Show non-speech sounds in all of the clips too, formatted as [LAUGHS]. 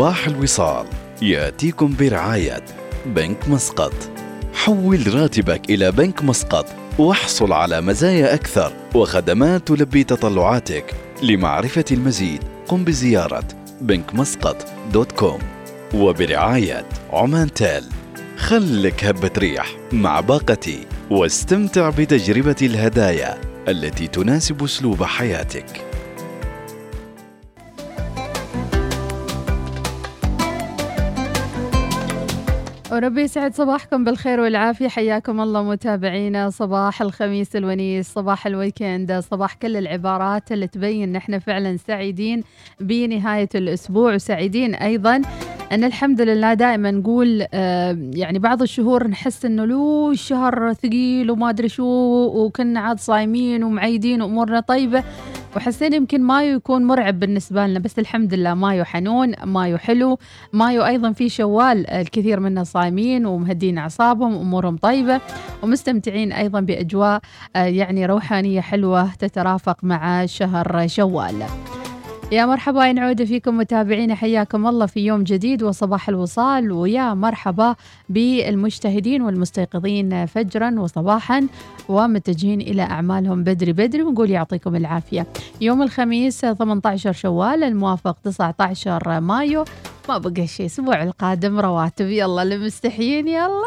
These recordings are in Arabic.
صباح الوصال. يأتيكم برعاية بنك مسقط. حول راتبك إلى بنك مسقط واحصل على مزايا أكثر وخدمات تلبي تطلعاتك. لمعرفة المزيد قم بزيارة بنك مسقط دوت كوم وبرعاية عمان تيل. خلك هبة ريح مع باقتي واستمتع بتجربة الهدايا التي تناسب أسلوب حياتك. وربي يسعد صباحكم بالخير والعافية. حياكم الله متابعينا. صباح الخميس الونيس صباح ال weekend صباح كل العبارات اللي تبين نحن فعلا سعيدين بنهاية الأسبوع وسعيدين أيضا أن الحمد لله دائما نقول آه يعني بعض الشهور نحس أنه لو الشهر ثقيل وما أدري شو وكنا عاد صايمين ومعيدين وأمورنا طيبة. وحسينا يمكن مايو يكون مرعب بالنسبة لنا بس الحمد لله مايو حنون مايو حلو مايو أيضا في شوال الكثير منا صايمين ومهدين أعصابهم وأمورهم طيبة ومستمتعين أيضا بأجواء آه يعني روحانية حلوة تترافق مع شهر شوال. يا مرحبا نعود فيكم متابعينا حياكم الله في يوم جديد وصباح الوصال. ويا مرحبا بالمجتهدين والمستيقظين فجرا وصباحا ومتجهين إلى أعمالهم بدري بدري ونقول يعطيكم العافية. يوم الخميس 18 شوال الموافق 19 مايو. ما بقى شيء الأسبوع القادم رواتب. يلا اللي مستحيين يلا.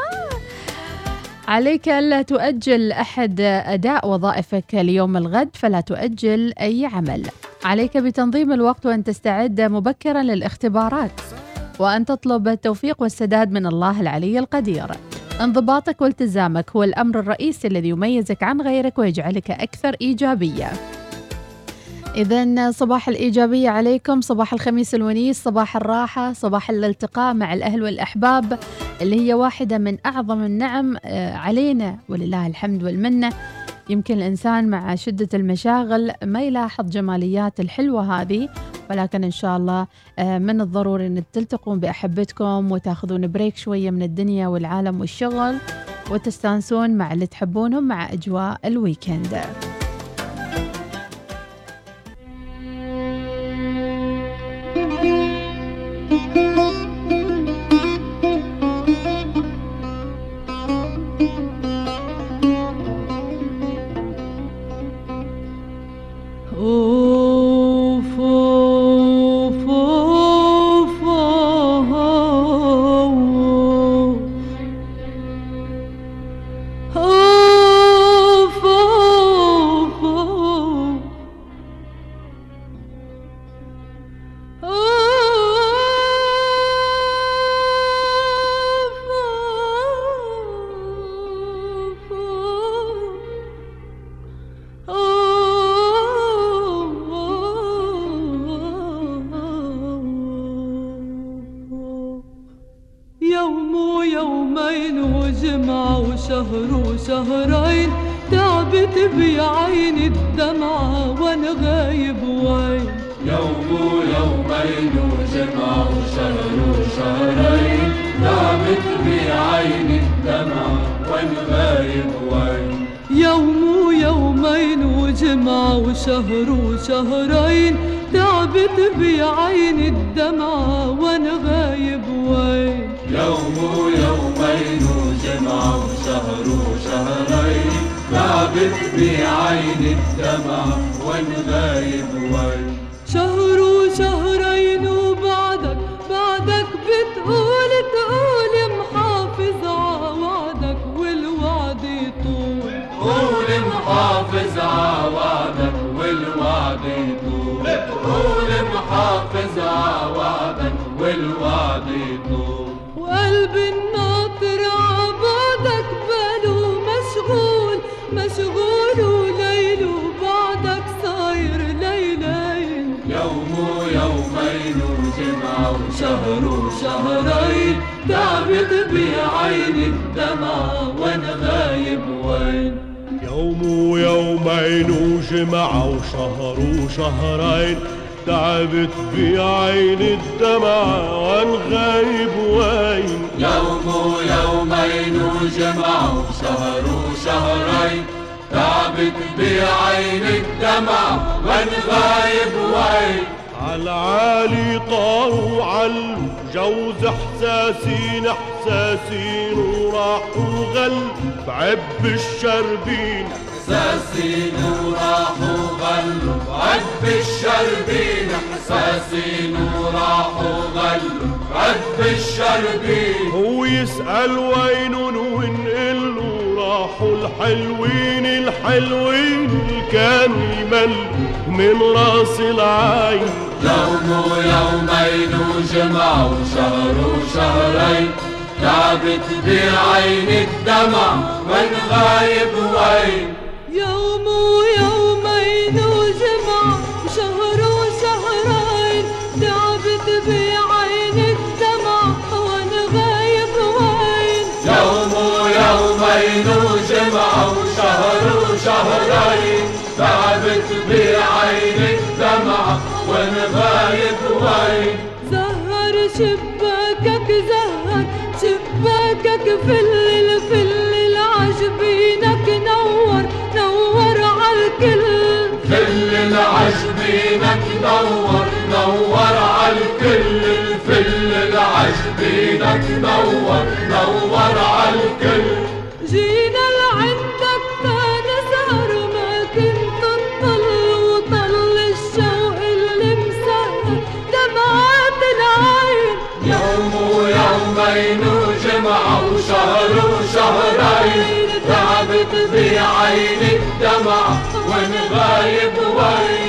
عليك ألا تؤجل أحد أداء وظائفك ليوم الغد فلا تؤجل أي عمل. عليك بتنظيم الوقت وأن تستعد مبكرا للاختبارات. وأن تطلب التوفيق والسداد من الله العلي القدير. انضباطك والتزامك هو الأمر الرئيسي الذي يميزك عن غيرك ويجعلك أكثر إيجابية. إذا صباح الإيجابية عليكم. صباح الخميس الونيس. صباح الراحة. صباح الالتقاء مع الأهل والأحباب اللي هي واحدة من أعظم النعم علينا ولله الحمد والمنة. يمكن الإنسان مع شدة المشاغل ما يلاحظ جماليات الحلوة هذه ولكن إن شاء الله من الضروري أن تلتقون بأحبتكم وتاخذون break شوية من الدنيا والعالم والشغل وتستانسون مع اللي تحبونهم مع أجواء ال weekend. والدمع والغايب وال شهر وشهرين وبعدك بعدك بتقول تقول محافظ عوعدك والوعد يطول. بتقول محافظ عوعدك والوعد يطول. بتقول محافظ عوعدك والوعد يطول. وقلبي يومين وجمعة وشهر وشهرين تعبت بعين الدمع عن غايب وين. يوم ويومين وجمعة وشهر وشهرين تعبت بعين الدمع عن غايب وين. عالعالي طاروا علم جوز إحساسين إحساسين وراح وغل بعب الشربين. احساسين وراحوا غلوا بعب الشربين احساسين وراحوا غلوا بعب الشربين هو يسأل وين ونقل راحوا الحلوين الحلوين اللي كانوا يملوا من راس العين. يوم ويومين وجمع وشهر وشهرين تعبت بعين الدمع من غايب وين. يوم ويومين وجمع وشهر وشهرين تعبت بعين الدمع وأنا غايب وين؟ يوم ويومين وجمع وشهر وشهرين تعبت بعين الدمع وأنا غايب وين؟ زهر شباكك زهر شباكك فل نور نور عالكل الفل العجبينك نور نور عالكل جينا لعندك نسهر ما كنت تطل وطل الشوق اللي مسهر دمعات العين. يوم ويومين وجمع وشهر وشهرين. تعبت بعين الدمع وين غايب وين؟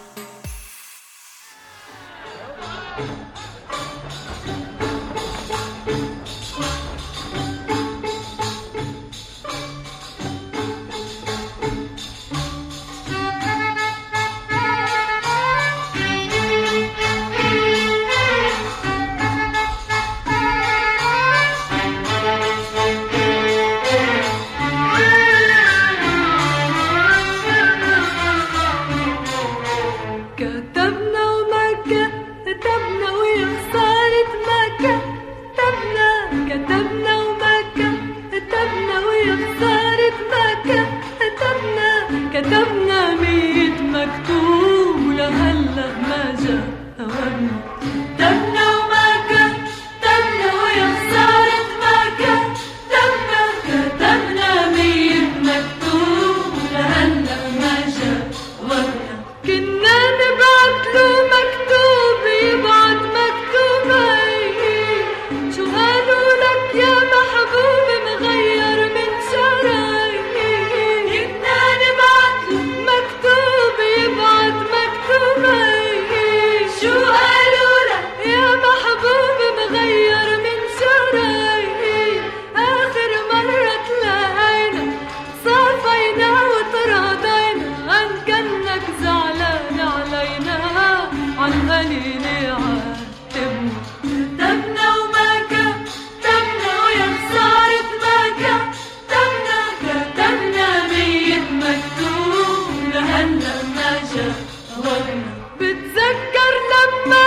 No.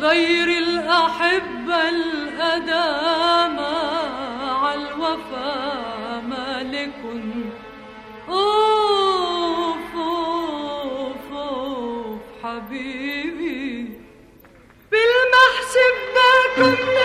غير الأحبة الأدامى عالوفا مالك. أوف أوف أوف حبيبي بالمحشب باكم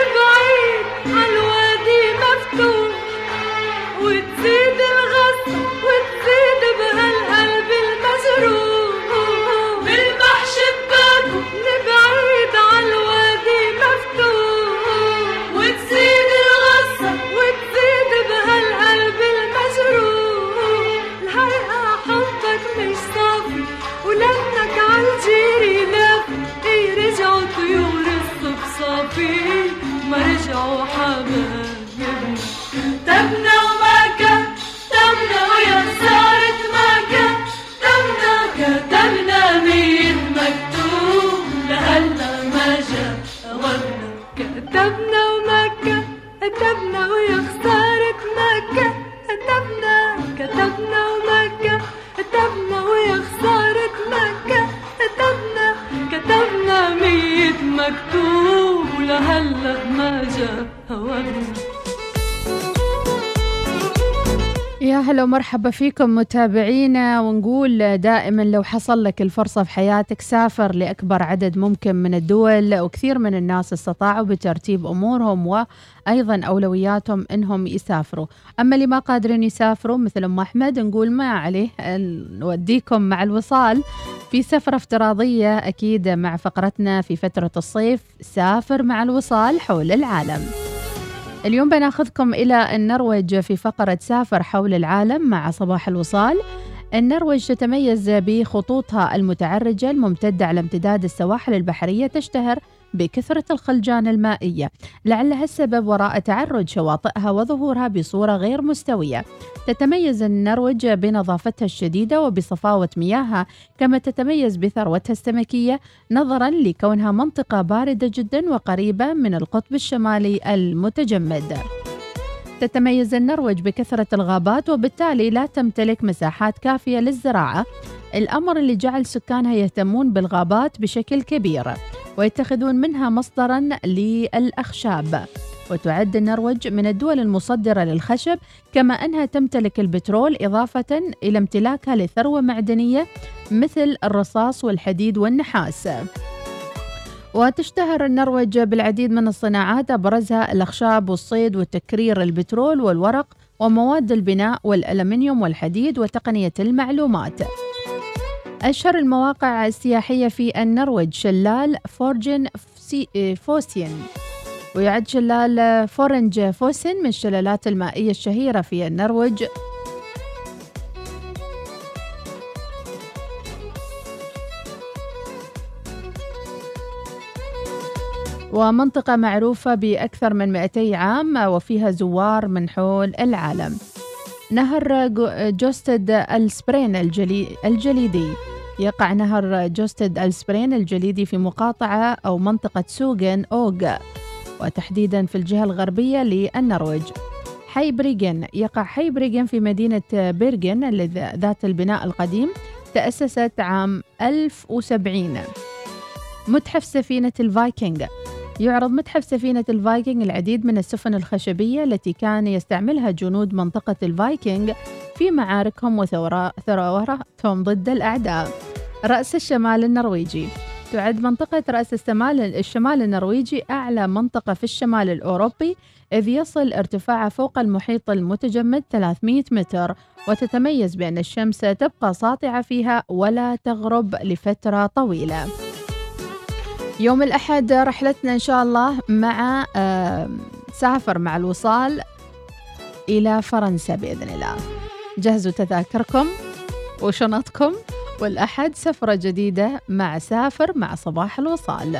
هلا ومرحبا فيكم متابعينا ونقول دائما لو حصل لك الفرصة في حياتك سافر لأكبر عدد ممكن من الدول وكثير من الناس استطاعوا بترتيب أمورهم وأيضا أولوياتهم أنهم يسافروا. أما اللي ما قادرين يسافروا مثل أم أحمد نقول ما عليه نوديكم مع الوصال في سفرة افتراضية أكيد مع فقرتنا في فترة الصيف. سافر مع الوصال حول العالم. اليوم بناخذكم إلى النرويج في فقرة سافر حول العالم مع صباح الوصال. النرويج تتميز بخطوطها المتعرجة الممتدة على امتداد السواحل البحرية تشتهر بكثرة الخلجان المائية. لعلها السبب وراء تعرج شواطئها وظهورها بصورة غير مستوية. تتميز النرويج بنظافتها الشديدة وبصفاوة مياهها كما تتميز بثروتها السمكية نظرا لكونها منطقة باردة جدا وقريبة من القطب الشمالي المتجمد. تتميز النرويج بكثرة الغابات وبالتالي لا تمتلك مساحات كافية للزراعة. الأمر اللي جعل سكانها يهتمون بالغابات بشكل كبير ويتخذون منها مصدرا للأخشاب. وتعد النرويج من الدول المصدرة للخشب كما أنها تمتلك البترول إضافة إلى امتلاكها لثروة معدنية مثل الرصاص والحديد والنحاس. وتشتهر النرويج بالعديد من الصناعات أبرزها الأخشاب والصيد والتكرير البترول والورق ومواد البناء والألمنيوم والحديد وتقنية المعلومات. أشهر المواقع السياحية في النرويج شلال فورجن فوسين. ويعد شلال فورنج فوسن من الشلالات المائية الشهيرة في النرويج. ومنطقة معروفة بأكثر من 200 عام وفيها زوار من حول العالم. نهر جوستد السبرين الجلي الجليدي. يقع نهر جوستد السبرين الجليدي في مقاطعة أو منطقة سوغن أوغ وتحديدا في الجهة الغربية للنرويج. حي بريغن يقع حي بريغن في مدينة بيرغن ذات البناء القديم تأسست عام 1070 متحف سفينة الفايكنج. يعرض متحف سفينة الفايكنج العديد من السفن الخشبية التي كان يستعملها جنود منطقة الفايكنج في معاركهم وثوراتهم ضد الأعداء. رأس الشمال النرويجي. تعد منطقة رأس الشمال الشمال النرويجي أعلى منطقة في الشمال الأوروبي إذ يصل ارتفاعها فوق المحيط المتجمد 300 متر وتتميز بأن الشمس تبقى ساطعة فيها ولا تغرب لفترة طويلة. يوم الأحد رحلتنا إن شاء الله مع آه، سافر مع الوصال إلى فرنسا بإذن الله. جهزوا تذاكركم وشنطكم والأحد سفرة جديدة مع سافر مع صباح الوصال.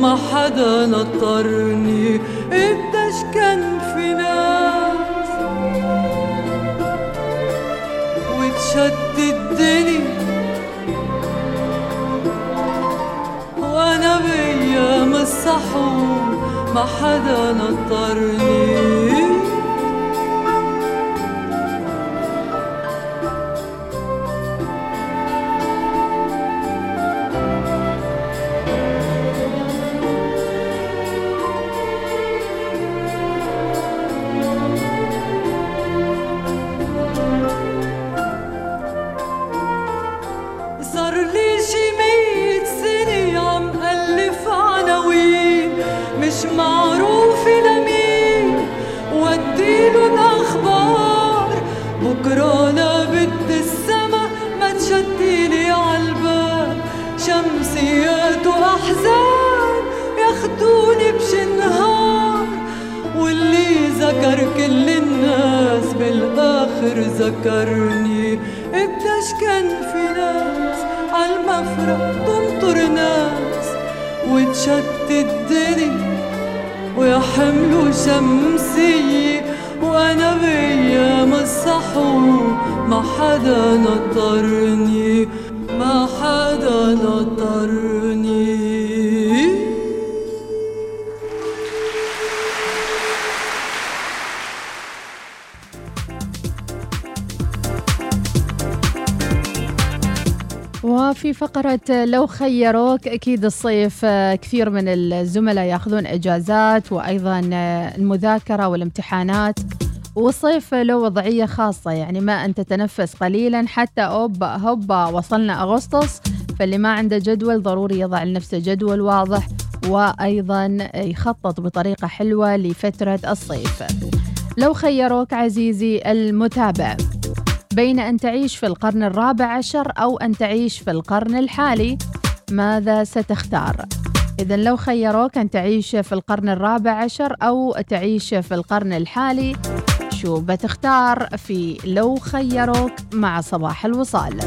وما حدا نطرني. قديش كان في ناس. وتشتت الدنيا. وأنا بأيام السحور ما حدا نطرني. وتشتت الدنيا ويحملوا شمسية وأنا بأيام الصحو ما حدا نطرني ما حدا نطرني. وفي فقرة لو خيروك أكيد الصيف آه، كثير من الزملاء ياخذون إجازات وأيضا آه، المذاكرة والامتحانات. والصيف له وضعية خاصة يعني ما أن تتنفس قليلا حتى أوبا هوبا وصلنا أغسطس فاللي ما عنده جدول ضروري يضع لنفسه جدول واضح وأيضا يخطط بطريقة حلوة لفترة الصيف. لو خيروك عزيزي المتابع. بين أن تعيش في القرن الرابع عشر أو أن تعيش في القرن الحالي. ماذا ستختار؟ إذا لو خيروك أن تعيش في القرن الرابع عشر أو تعيش في القرن الحالي شو بتختار؟ في لو خيروك مع صباح الوصال.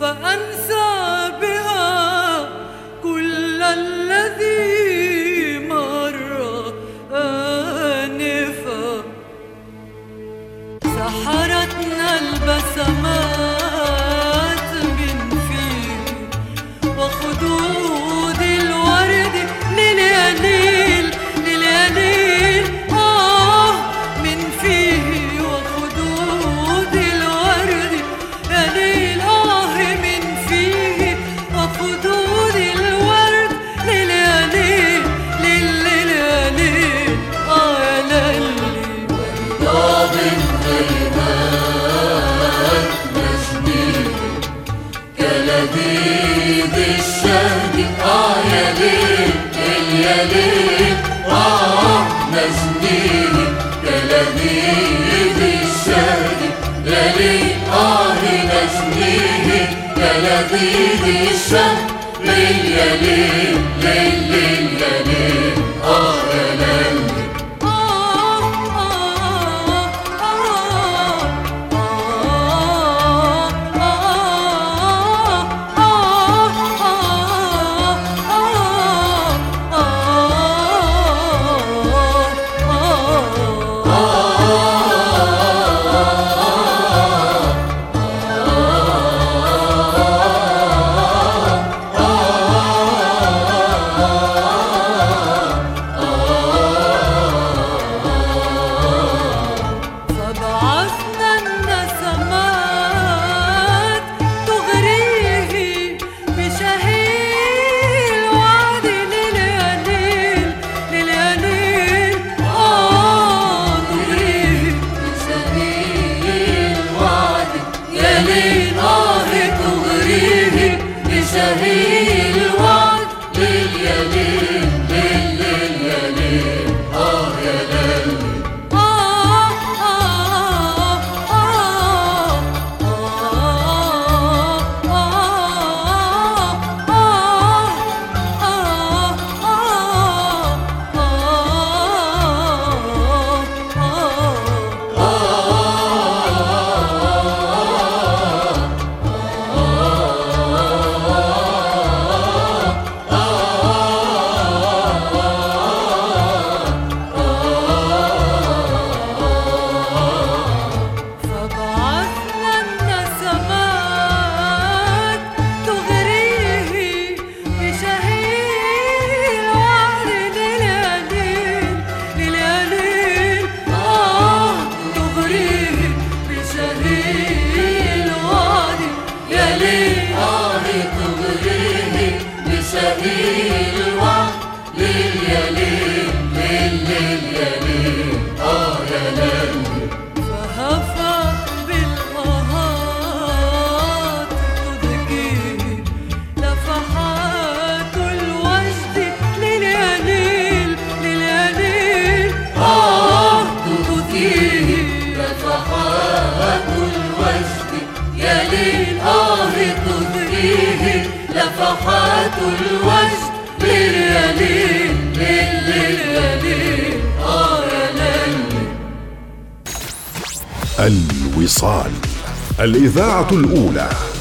فأنسى الإذاعة الأولى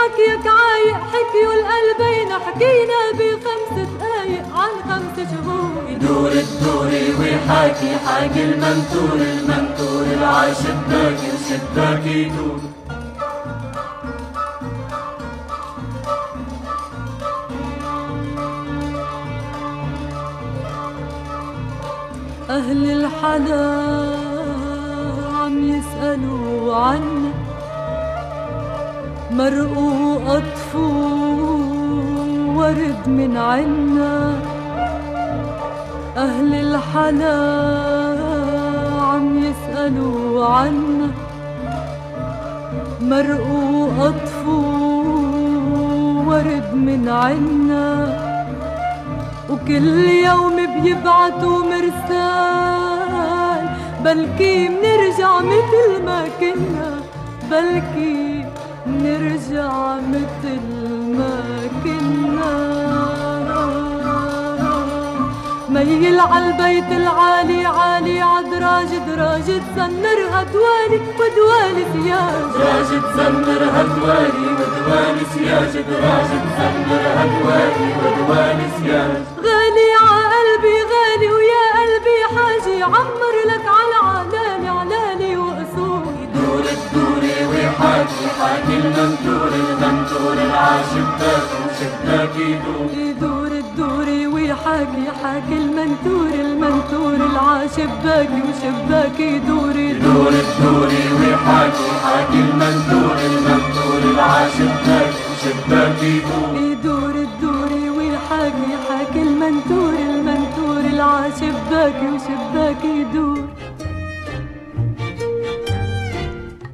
حكيك عايق حكيوا القلبين حكينا بخمس دقايق عن خمس شهور. دور الدوري ويحاكي حاكي المنثور المنثور العاشباكي وشباكي يدور أهل الحلا عم يسألوا عنا مرقوا قطفوا ورد من عنا. أهل الحلا عم يسألوا عنا. مرقوا قطفوا ورد من عنا. وكل يوم بيبعتوا مرسال بلكي منرجع متل ما كنا بلكي منرجع متل ما كنا. ميل عالبيت العالي عالي عدراج دراج تزنرها دوالي ودوالي سياج. دراج تزنرها دوالي ودوالي سياج. دراج تزنرها دوالي ودوالي سياج. غالي عقلبي غالي ويا قلبي حاجي عمر لك على ويحاكي حاكي المنثور المنثور العاشباكي وشباكي يدور يدور الدوري ويحاكي حاكي المنتور المنتور العاشباكي وشباكي يدوري دور الدوري ويحاكي حاكي المنثور المنثور العاشباكي وشباكي يدور يدور الدوري ويحاكي حاكي المنتور المنتور العاشباكي وشباكي يدور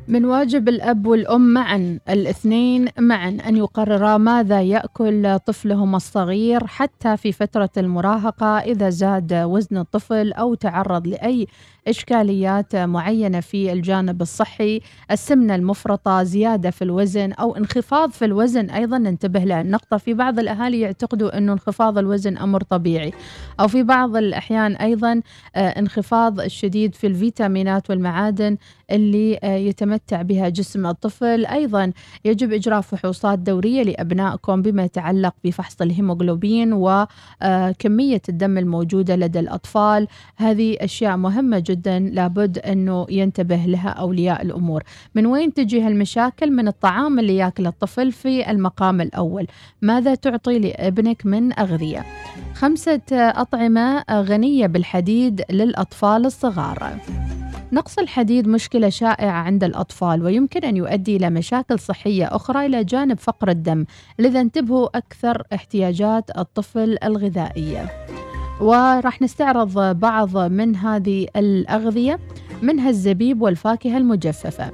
من واجب الأب والأم معا الاثنين معا أن يقررا ماذا يأكل طفلهم الصغير حتى في فترة المراهقة إذا زاد وزن الطفل أو تعرض لأي إشكاليات معينة في الجانب الصحي السمنة المفرطة زيادة في الوزن أو انخفاض في الوزن. أيضا ننتبه للنقطة في بعض الأهالي يعتقدوا أنه انخفاض الوزن أمر طبيعي. أو في بعض الأحيان أيضا آه، انخفاض الشديد في الفيتامينات والمعادن اللي آه، يتمتع بها جسم الطفل. أيضا يجب إجراء فحوصات دورية لأبنائكم بما يتعلق بفحص الهيموغلوبين وكمية الدم الموجودة لدى الأطفال. هذه أشياء مهمة جدا لابد أنه ينتبه لها أولياء الأمور. من وين تجي هالمشاكل؟ من الطعام اللي ياكل الطفل في المقام الأول. ماذا تعطي لابنك من أغذية؟ خمسة أطعمة غنية بالحديد للأطفال الصغار. نقص الحديد مشكلة شائعة عند الأطفال ويمكن أن يؤدي إلى مشاكل صحية أخرى إلى جانب فقر الدم. لذا انتبهوا أكثر احتياجات الطفل الغذائية. وراح نستعرض بعض من هذه الأغذية منها الزبيب والفاكهة المجففة.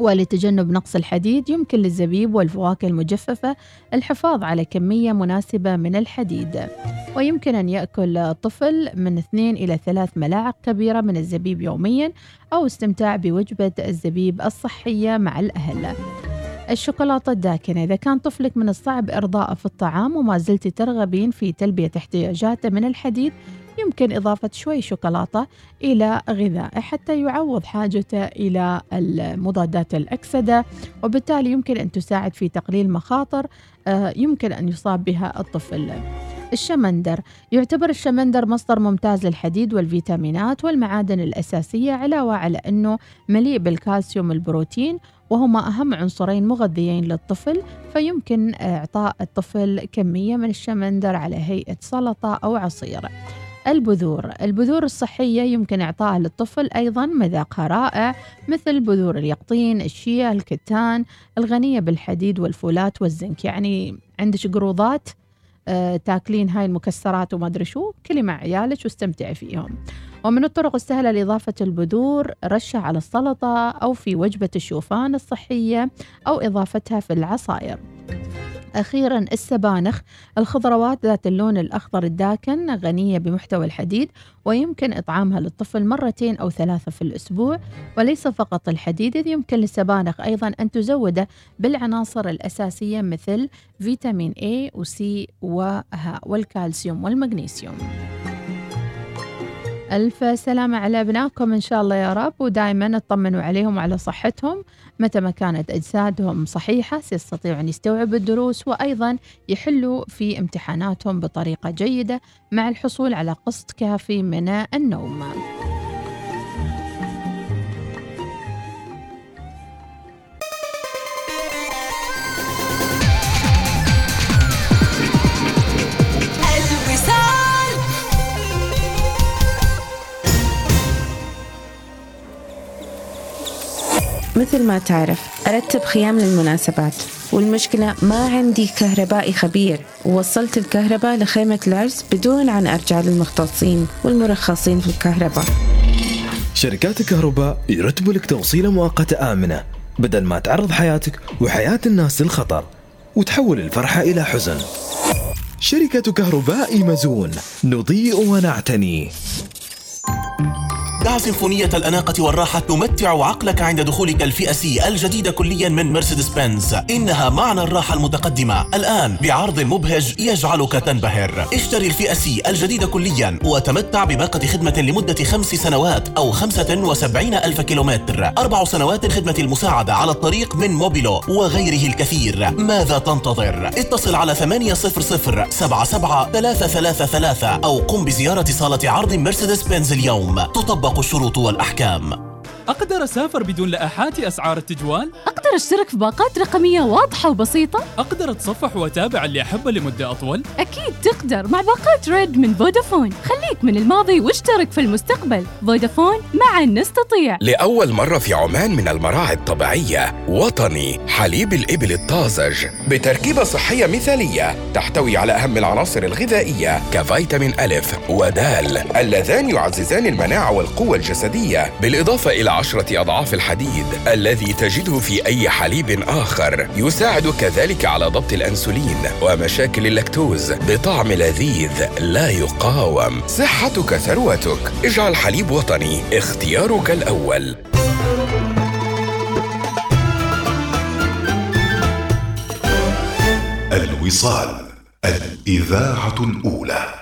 ولتجنب نقص الحديد يمكن للزبيب والفواكه المجففة الحفاظ على كمية مناسبة من الحديد. ويمكن أن يأكل الطفل من 2 إلى 3 ملاعق كبيرة من الزبيب يوميا أو استمتاع بوجبة الزبيب الصحية مع الأهل. الشوكولاتة الداكنة. إذا كان طفلك من الصعب إرضاءه في الطعام وما زلت ترغبين في تلبية احتياجاته من الحديد يمكن إضافة شوي شوكولاتة إلى غذائه حتى يعوض حاجته إلى المضادات الأكسدة وبالتالي يمكن أن تساعد في تقليل مخاطر آه، يمكن أن يصاب بها الطفل. الشمندر. يعتبر الشمندر مصدر ممتاز للحديد والفيتامينات والمعادن الأساسية علاوة على أنه مليء بالكالسيوم البروتين وهما أهم عنصرين مغذيين للطفل فيمكن إعطاء الطفل كمية من الشمندر على هيئة سلطة أو عصير. البذور البذور الصحية يمكن إعطائها للطفل أيضا مذاقها رائع مثل بذور اليقطين الشيا الكتان الغنية بالحديد والفولات والزنك. يعني عندك قروضات آه، تاكلين هاي المكسرات وما أدري شو كلي مع عيالك واستمتعي فيهم. ومن الطرق السهلة لإضافة البذور رشة على السلطة أو في وجبة الشوفان الصحية أو إضافتها في العصائر. أخيرا السبانخ. الخضروات ذات اللون الأخضر الداكن غنية بمحتوى الحديد ويمكن إطعامها للطفل مرتين أو ثلاثة في الأسبوع وليس فقط الحديد إذ يمكن للسبانخ أيضا أن تزوده بالعناصر الأساسية مثل فيتامين A و والكالسيوم والمغنيسيوم. ألف سلامة على أبنائكم إن شاء الله يا رب ودائما اطمنوا عليهم وعلى صحتهم متى ما كانت أجسادهم صحيحة سيستطيعوا أن يستوعبوا الدروس وأيضا يحلوا في امتحاناتهم بطريقة جيدة مع الحصول على قسط كافي من النوم. مثل ما تعرف أرتب خيام للمناسبات. والمشكلة ما عندي كهربائي خبير. ووصلت الكهرباء لخيمة العرس بدون أن أرجع للمختصين والمرخصين في الكهرباء. شركات الكهرباء يرتبوا لك توصيلة مؤقتة آمنة بدل ما تعرض حياتك وحياة الناس للخطر وتحول الفرحة إلى حزن. شركة كهرباء مزون نضيء ونعتني. دع سيمفونية الأناقة والراحة تمتع عقلك عند دخولك الفئة C الجديدة كليا من مرسيدس بنز إنها معنى الراحة المتقدمة. الآن بعرض مبهج يجعلك تنبهر. اشتري الفئة C الجديدة كليا وتمتع بباقة خدمة لمدة خمس سنوات أو خمسة وسبعين ألف كيلومتر. أربع سنوات خدمة المساعدة على الطريق من Mobilo وغيره الكثير. ماذا تنتظر؟ اتصل على 800 77 333 أو قم بزيارة صالة عرض مرسيدس بنز اليوم. تطبق الشروط والأحكام. أقدر أسافر بدون لائحات أسعار التجوال؟ أقدر أشترك في باقات رقمية واضحة وبسيطة؟ أقدر أتصفح وأتابع اللي أحبه لمدة أطول؟ أكيد تقدر مع باقات ريد من فودافون خليك من الماضي واشترك في المستقبل فودافون معا نستطيع لأول مرة في عمان من المراعي الطبيعية وطني حليب الإبل الطازج بتركيبة صحية مثالية تحتوي على أهم العناصر الغذائية كفيتامين ألف ودال اللذان يعززان المناعة والقوة الجسدية بالإضافة إلى عشرة أضعاف الحديد الذي تجده في أي حليب آخر. يساعد كذلك على ضبط الأنسولين ومشاكل اللاكتوز بطعم لذيذ لا يقاوم. صحتك ثروتك. اجعل حليب وطني اختيارك الأول. الوصال الإذاعة الأولى.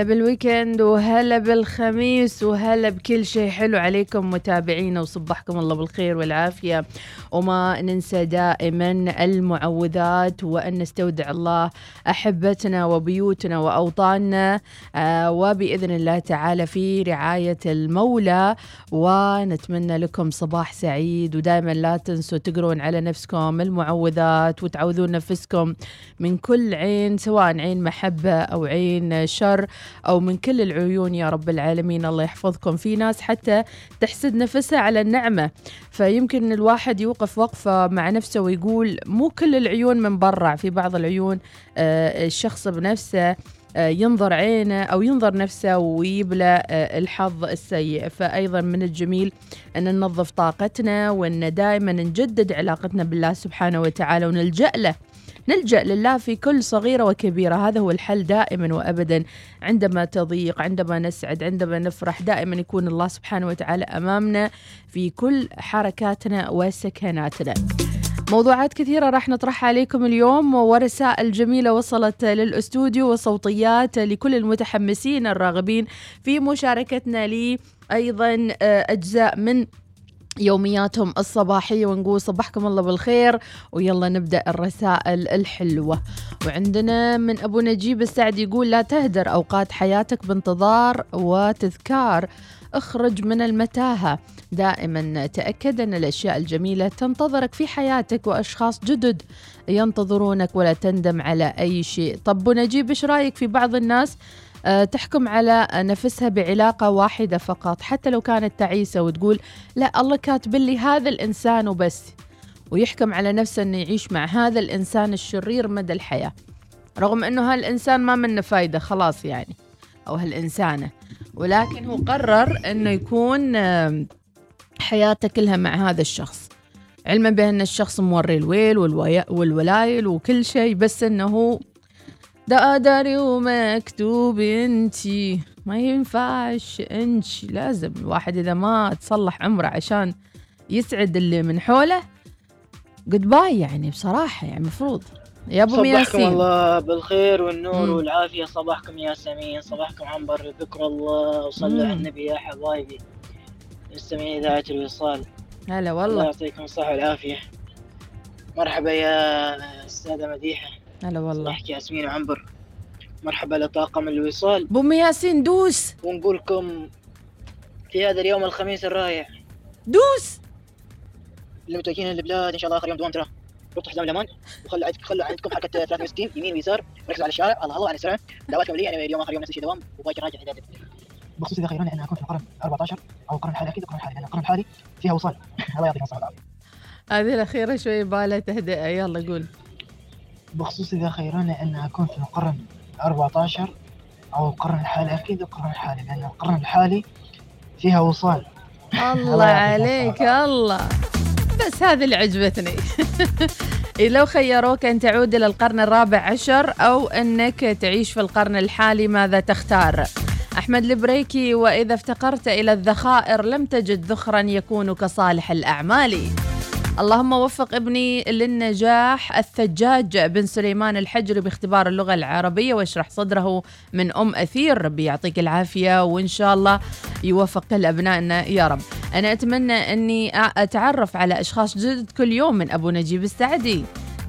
هلا بالويكند وهلا بالخميس وهلا بكل شيء حلو عليكم متابعينا وصبحكم الله بالخير والعافية. وما ننسى دائما المعوذات وأن نستودع الله أحبتنا وبيوتنا وأوطاننا. آه وبإذن الله تعالى في رعاية المولى ونتمنى لكم صباح سعيد. ودائما لا تنسوا تقرون على نفسكم المعوذات وتعوذون نفسكم من كل عين سواء عين محبة أو عين شر. أو من كل العيون يا رب العالمين. الله يحفظكم. في ناس حتى تحسد نفسها على النعمة. فيمكن الواحد يوقف وقفة مع نفسه ويقول مو كل العيون من برا. في بعض العيون آه، الشخص بنفسه آه، ينظر عينه أو ينظر نفسه ويبلى آه، الحظ السيء. فأيضا من الجميل أن ننظف طاقتنا وأن دائما نجدد علاقتنا بالله سبحانه وتعالى ونلجأ له. نلجأ لله في كل صغيرة وكبيرة. هذا هو الحل دائما وأبدا. عندما تضيق عندما نسعد عندما نفرح دائما يكون الله سبحانه وتعالى أمامنا في كل حركاتنا وسكناتنا. موضوعات كثيرة راح نطرحها عليكم اليوم. ورسائل جميلة وصلت للأستوديو وصوتيات لكل المتحمسين الراغبين في مشاركتنا لي. أيضا آه، أجزاء من يومياتهم الصباحية ونقول صبحكم الله بالخير ويلا نبدأ الرسائل الحلوة. وعندنا من أبو نجيب السعد يقول لا تهدر أوقات حياتك بانتظار وتذكار اخرج من المتاهة. دائما تأكد أن الأشياء الجميلة تنتظرك في حياتك وأشخاص جدد ينتظرونك ولا تندم على أي شيء. طب نجيب إيش رأيك في بعض الناس تحكم على نفسها بعلاقة واحدة فقط حتى لو كانت تعيسة وتقول لا الله كاتب لي هذا الإنسان وبس ويحكم على نفسه أنه يعيش مع هذا الإنسان الشرير مدى الحياة. رغم أنه هالإنسان ما منه فايدة خلاص يعني أو هالإنسانة ولكن هو قرر أنه يكون حياته كلها مع هذا الشخص. علما بأن الشخص موري الويل والولايل وكل شيء بس أنه ده قدري ومكتوب انتي. ما ينفعش انتي. لازم الواحد إذا ما تصلح عمره عشان يسعد اللي من حوله. جود باي يعني بصراحة يعني المفروض. يا أبو صبحكم مياسين. الله بالخير والنور مم. والعافية. صباحكم يا سمين. صباحكم عنبر. ذكر الله. وصلوا على. النبي يا حبايبي. مستمعين إذاعة الوصال. هلا الله والله يعطيكم الصحة والعافية. مرحبا يا أستاذة مديحة. هلا والله. نحكي ياسمين وعنبر مرحبا لطاقم الوصال. أبو مياسين دوس. ونقول لكم في هذا اليوم الخميس الرائع. دوس. اللي متوجهين للبلاد إن شاء الله آخر يوم دوام ترى. ربطوا حزام الأمان. وخلوا عندكم خلوا عندكم حركة 360 يمين ويسار. ركزوا على الشارع. الله الله على السرعه دعواتكم لي أنا اليوم آخر يوم نفس الشيء دوام. وباقي راجع اعداد بخصوص إذا خيروني ان أكون في القرن 14 أو القرن الحالي أكيد القرن الحالي لأن القرن الحالي فيها وصال. [LAUGHS] الله يعطيكم الصحة والعافية. هذه الأخيرة شوي بالها تهدئة. يلا قول. بخصوص إذا خيروني أن أكون في القرن 14 أو القرن الحالي. أكيد القرن الحالي لأن القرن الحالي فيها وصال. الله عليك الله. بس هذه اللي عجبتني. [LAUGHS] لو خيروك أن تعود إلى القرن الرابع عشر أو أنك تعيش في القرن الحالي ماذا تختار؟ أحمد البريكي وإذا افتقرت إلى الذخائر لم تجد ذخرا يكون كصالح الأعمال. اللهم وفق ابني للنجاح الثجاج بن سليمان الحجري باختبار اللغة العربية واشرح صدره من أم أثير. ربي يعطيك العافية وإن شاء الله يوفق كل أبنائنا يا رب. أنا أتمنى أني أتعرف على أشخاص جدد كل يوم من أبو نجيب السعدي.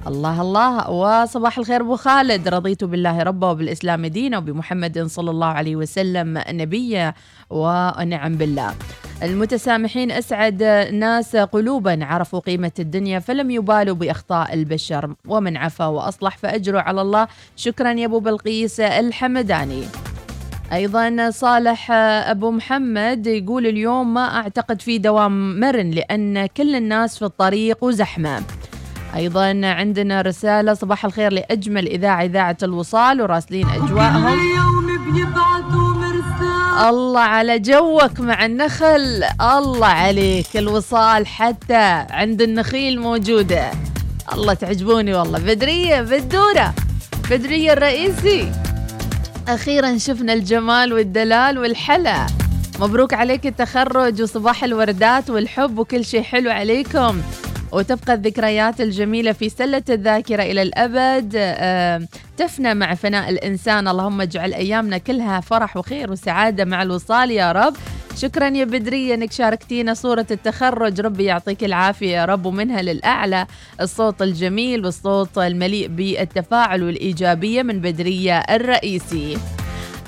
الله الله. وصباح الخير أبو خالد. رضيت بالله ربا وبالإسلام دينا وبمحمد صلى الله عليه وسلم نبيا ونعم بالله. المتسامحين أسعد ناس قلوبا عرفوا قيمة الدنيا فلم يبالوا بأخطاء البشر. ومن عفا وأصلح فأجره على الله. شكرا يا أبو بلقيس الحمداني. أيضا صالح أبو محمد يقول اليوم ما أعتقد في دوام مرن لأن كل الناس في الطريق وزحمه أيضا عندنا رسالة صباح الخير لأجمل إذاعة إذاعة الوصال وراسلين مرسال. الله على جوك مع النخل الله عليك الوصال حتى عند النخيل موجودة. الله تعجبوني والله. بدرية بدورة. بدرية الرئيسي. أخيرا شفنا الجمال والدلال والحلا. مبروك عليك التخرج وصباح الوردات والحب وكل شيء حلو عليكم. وتبقى الذكريات الجميلة في سلة الذاكرة إلى الأبد. تفنى مع فناء الإنسان. اللهم اجعل أيامنا كلها فرح وخير وسعادة مع الوصال يا رب. شكرا يا بدرية إنك شاركتينا صورة التخرج. ربي يعطيك العافية يا رب ومنها للأعلى الصوت الجميل والصوت المليء بالتفاعل والإيجابية من بدرية الرئيسي.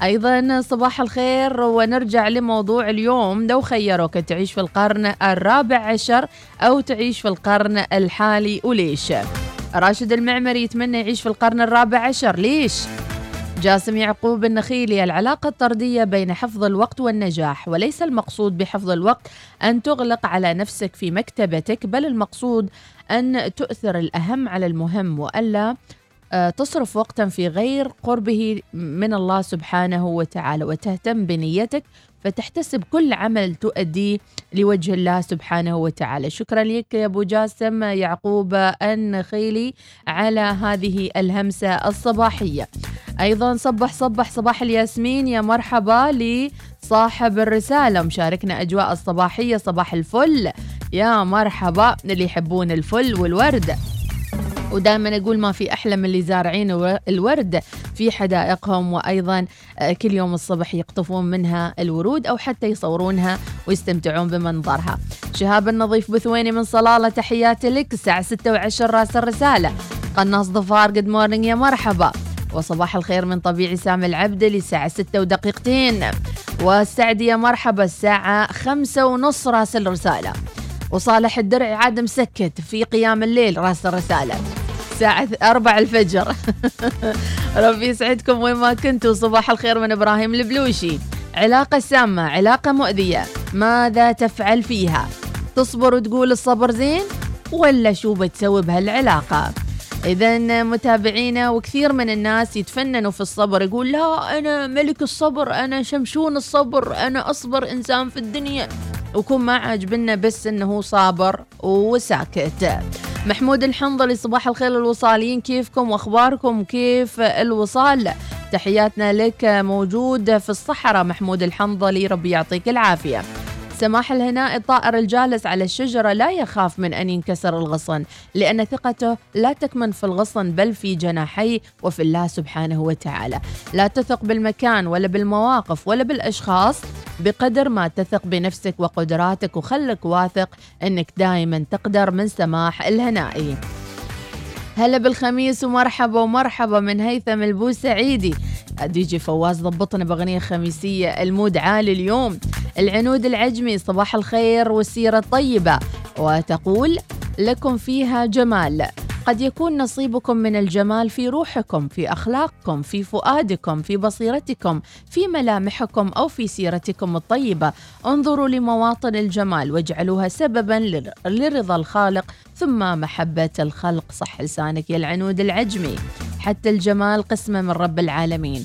أيضا صباح الخير ونرجع لموضوع اليوم. لو خيروك تعيش في القرن الرابع عشر أو تعيش في القرن الحالي وليش؟ راشد المعمري يتمنى يعيش في القرن الرابع عشر. ليش؟ جاسم يعقوب النخيلي العلاقة الطردية بين حفظ الوقت والنجاح وليس المقصود بحفظ الوقت أن تغلق على نفسك في مكتبتك بل المقصود أن تؤثر الأهم على المهم وألا تصرف وقتا في غير قربه من الله سبحانه وتعالى وتهتم بنيتك فتحتسب كل عمل تؤديه لوجه الله سبحانه وتعالى. شكرا لك يا أبو جاسم يعقوب النخيلي على هذه الهمسة الصباحية. أيضا صبح صبح صباح الياسمين يا مرحبا لصاحب الرسالة. مشاركنا أجواء الصباحية صباح الفل. يا مرحبا اللي يحبون الفل والورد. ودائما أقول ما في أحلى من اللي زارعين الورد في حدائقهم وأيضا آه، كل يوم الصبح يقطفون منها الورود أو حتى يصورونها ويستمتعون بمنظرها. شهاب النظيف بثويني من صلالة تحياتي لك الساعة 6 و10 راس الرسالة. قناص ظفار good morning يا مرحبا. وصباح الخير من طبيعي سامي العبد للساعة 6 ودقيقتين والسعدي يا مرحبا الساعة خمسة ونص راس الرسالة وصالح الدرع عاد مسكت في قيام الليل راس الرسالة الساعة 4 الفجر. [LAUGHS] ربي يسعدكم وين ما كنتوا. صباح الخير من إبراهيم البلوشي. علاقة سامة علاقة مؤذية. ماذا تفعل فيها؟ تصبر وتقول الصبر زين ولا شو بتسوي بهالعلاقة؟ إذا متابعينا وكثير من الناس يتفننوا في الصبر. يقول لا أنا ملك الصبر أنا شمشون الصبر أنا أصبر إنسان في الدنيا. وكون ما عاجبنا بس إنه صابر وساكت. محمود الحنظلي صباح الخير الوصاليين كيفكم؟ واخباركم؟ كيف الوصال؟ تحياتنا لك موجود في الصحراء محمود الحنظلي ربي يعطيك العافية. سماح الهناء الطائر الجالس على الشجرة لا يخاف من أن ينكسر الغصن لأن ثقته لا تكمن في الغصن بل في جناحيه وفي الله سبحانه وتعالى. لا تثق بالمكان ولا بالمواقف ولا بالأشخاص بقدر ما تثق بنفسك وقدراتك وخلك واثق أنك دائما تقدر من سماح الهنائي. هلا بالخميس ومرحبا ومرحبا من هيثم البوسعيدي. دي جي فواز ضبطنا بأغنية خميسية ال mood عالي اليوم. العنود العجمي صباح الخير والسيرة الطيبة. وتقول لكم فيها جمال. قد يكون نصيبكم من الجمال في روحكم في أخلاقكم في فؤادكم في بصيرتكم في ملامحكم أو في سيرتكم الطيبة. انظروا لمواطن الجمال واجعلوها سببا لرضا الخالق ثم محبة الخلق. صح لسانك يا العنود العجمي. حتى الجمال قسمه من رب العالمين.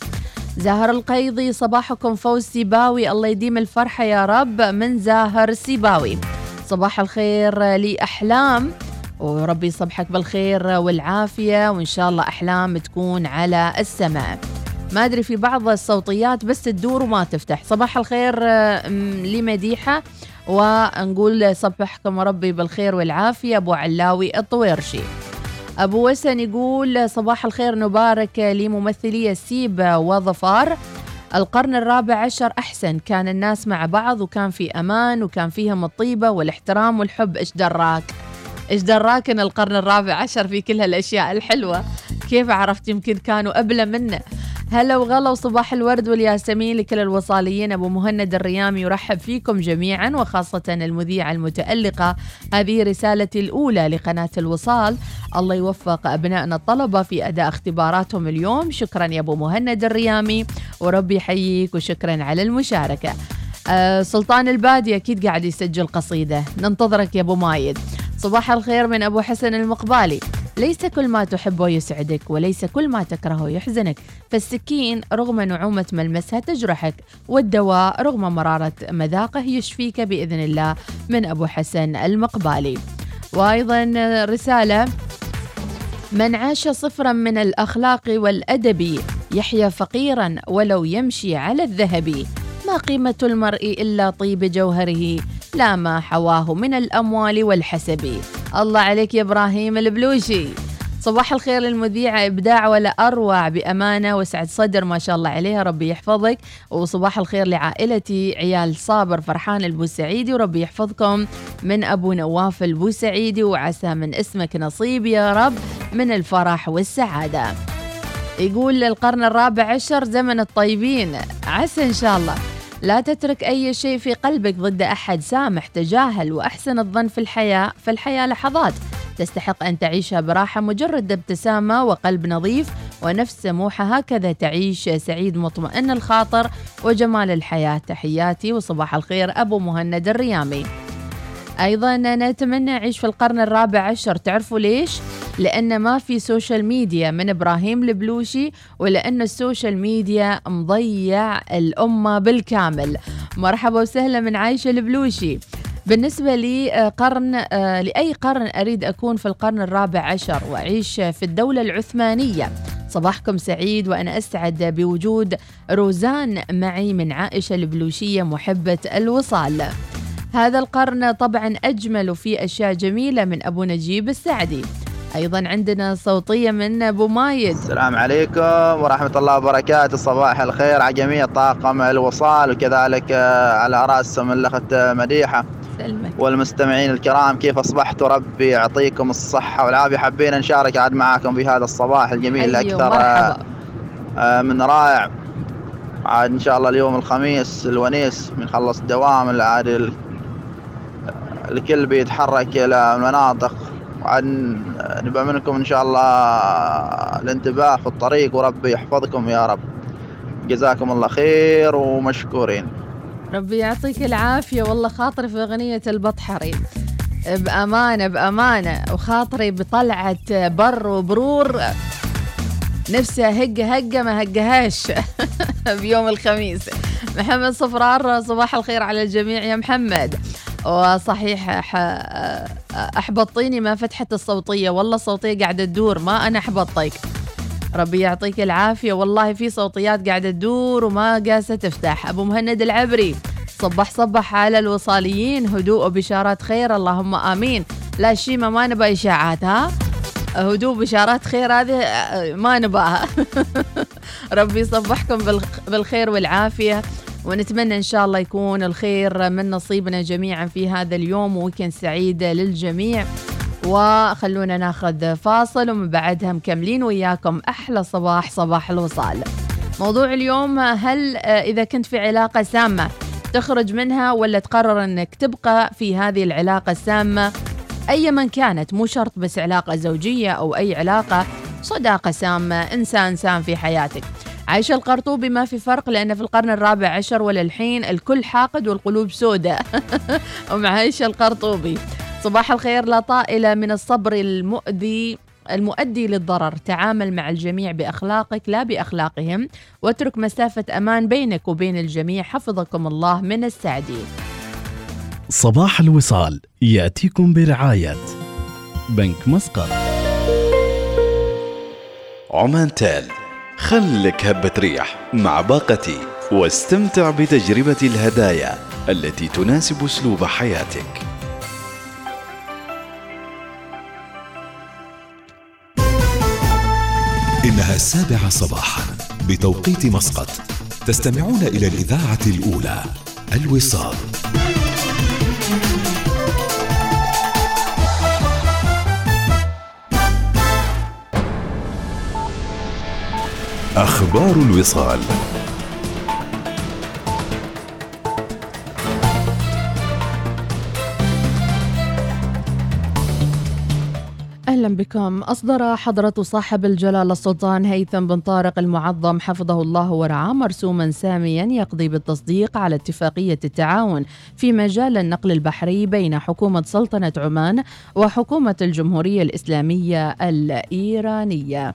زاهر القيضي صباحكم فوز سيباوي. الله يديم الفرحة يا رب من زاهر سيباوي. صباح الخير لأحلام. وربي يصبحك بالخير والعافية وإن شاء الله أحلام تكون على السماء. ما أدري في بعض الصوتيات بس تدور وما تفتح. صباح الخير لمديحة ونقول صبحكم ربي بالخير والعافية أبو علاوي الطويرشي. أبو وسن يقول صباح الخير نبارك لممثلي السيب وظفار. القرن الرابع عشر أحسن. كان الناس مع بعض وكان في أمان وكان فيهم الطيبة والاحترام والحب. إيش دراك؟ إيش دراك إن القرن الرابع عشر في كل هالأشياء الحلوة؟ كيف عرفت يمكن كانوا أبلى منه؟ هلا وغلا وصباح الورد والياسمين لكل الوصاليين. أبو مهند الريامي يرحب فيكم جميعا وخاصة المذيعة المتألقة. هذه رسالتي الأولى لقناة الوصال. الله يوفق أبنائنا الطلبة في أداء اختباراتهم اليوم. شكرا يا أبو مهند الريامي وربي يحييك وشكرا على المشاركة. آه سلطان البادي أكيد قاعد يسجل قصيدة. ننتظرك يا أبو مايد. صباح الخير من أبو حسن المقبالي. ليس كل ما تحبه يسعدك وليس كل ما تكرهه يحزنك. فالسكين رغم نعومة ملمسها تجرحك والدواء رغم مرارة مذاقه يشفيك بإذن الله من أبو حسن المقبالي. وأيضا رسالة من عاش صفرا من الأخلاق والأدب يحيا فقيرا ولو يمشي على الذهب. ما قيمة المرء إلا طيب جوهره لا ما حواه من الأموال والحسب. الله عليك يا إبراهيم البلوشي صباح الخير للمذيعة إبداع ولا أروع؟ بأمانة وسعد صدر ما شاء الله عليها ربي يحفظك. وصباح الخير لعائلتي عيال صابر فرحان البوسعيدي وربي يحفظكم. من أبو نواف البوسعيدي وعسى من اسمك نصيب يا رب من الفرح والسعادة. يقول القرن الرابع عشر زمن الطيبين. عسى إن شاء الله. لا تترك أي شيء في قلبك ضد أحد سامح تجاهل وأحسن الظن في الحياة فالحياة لحظات. تستحق أن تعيشها براحة مجرد ابتسامة وقلب نظيف ونفس سموحة هكذا تعيش سعيد مطمئن الخاطر وجمال الحياة. تحياتي وصباح الخير أبو مهند الريامي. أيضا نتمنى أعيش في القرن الرابع عشر. تعرفوا ليش؟ لأن ما في social media من إبراهيم البلوشي ولأن ال social media مضيع الأمة بالكامل. مرحبا وسهلا من عايشة البلوشي. بالنسبة لي آه، قرن آه، لأي قرن أريد أكون في القرن الرابع عشر وأعيش في الدولة العثمانية. صباحكم سعيد وأنا أسعد بوجود روزان معي من عائشة البلوشية محبة الوصال. هذا القرن طبعا أجمل وفيه أشياء جميلة من أبو نجيب السعدي. أيضا عندنا صوتية من أبو مايد. السلام عليكم ورحمة الله وبركاته. صباح الخير على جميع طاقم الوصال وكذلك آه، على رأسهم الأخت مديحة سلمك. والمستمعين الكرام. كيف أصبحتوا ربي؟ يعطيكم الصحة والعافية. حابين نشارك عاد معاكم في هذا الصباح الجميل أيوة، أكثر مرحبا. آه، من رائع. عاد إن شاء الله اليوم الخميس الونيس بنخلص الدوام عاد ال- الكل بيتحرك إلى المناطق وعاد نبقى منكم إن شاء الله الانتباه في الطريق وربي يحفظكم يا رب. جزاكم الله خير ومشكورين. ربي يعطيك العافية. والله خاطري في أغنية البطحري بأمانة بأمانة. وخاطري بطلعة بر وبرور. نفسي أهق هقة ما هقهاش. [LAUGHS] بيوم الخميس. محمد صفرار صباح الخير على الجميع يا محمد. وصحيح أحبطيني ما فتحت الصوتية. والله الصوتية قاعدة تدور ما أنا أحبطك ربي يعطيك العافية. والله في صوتيات قاعدة تدور وما قاسة تفتح. أبو مهند العبري صبح صبح على الوصاليين. هدوء وبشارات خير اللهم آمين. لا شيمة ما نبى إشاعات ها؟ هدوء بشارات خير هذه آه، ما نباها [LAUGHS] ربي يصبحكم بالخ- بالخير والعافية. ونتمنى إن شاء الله يكون الخير من نصيبنا جميعا في هذا اليوم وويكند سعيد للجميع. وخلونا ناخذ فاصل ومن بعدها مكملين وياكم. أحلى صباح صباح الوصال. موضوع اليوم هل آه، إذا كنت في علاقة سامة تخرج منها ولا تقرر أنك تبقى في هذه العلاقة السامة؟ أي من كانت مو شرط بس علاقة زوجية أو أي علاقة صداقة سامة إنسان سام في حياتك. عايشة القرطوبي ما في فرق لأن في القرن الرابع عشر وللحين الكل حاقد والقلوب سوداء [LAUGHS] ومع عايشة القرطوبي. صباح الخير لا طائلة من الصبر المؤذي المؤدي للضرر. تعامل مع الجميع بأخلاقك لا بأخلاقهم. واترك مسافة أمان بينك وبين الجميع. حفظكم الله من السعدي. صباح الوصال. يأتيكم برعاية بنك مسقط. عمان تال خلك هبة ريح مع باقتي واستمتع بتجربة الهدايا التي تناسب أسلوب حياتك. إنها السابعة صباحا بتوقيت مسقط. تستمعون إلى الإذاعة الأولى الوصال. أخبار الوصال. أهلا أهلا بكم. أصدر حضرة صاحب الجلالة السلطان هيثم بن طارق المعظم حفظه الله ورعاه مرسوما ساميا يقضي بالتصديق على اتفاقية التعاون في مجال النقل البحري بين حكومة سلطنة عمان وحكومة الجمهورية الإسلامية الإيرانية.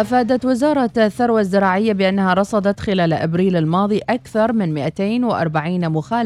أفادت وزارة الثروة الزراعية بأنها رصدت خلال أبريل الماضي أكثر من 240 مخالفة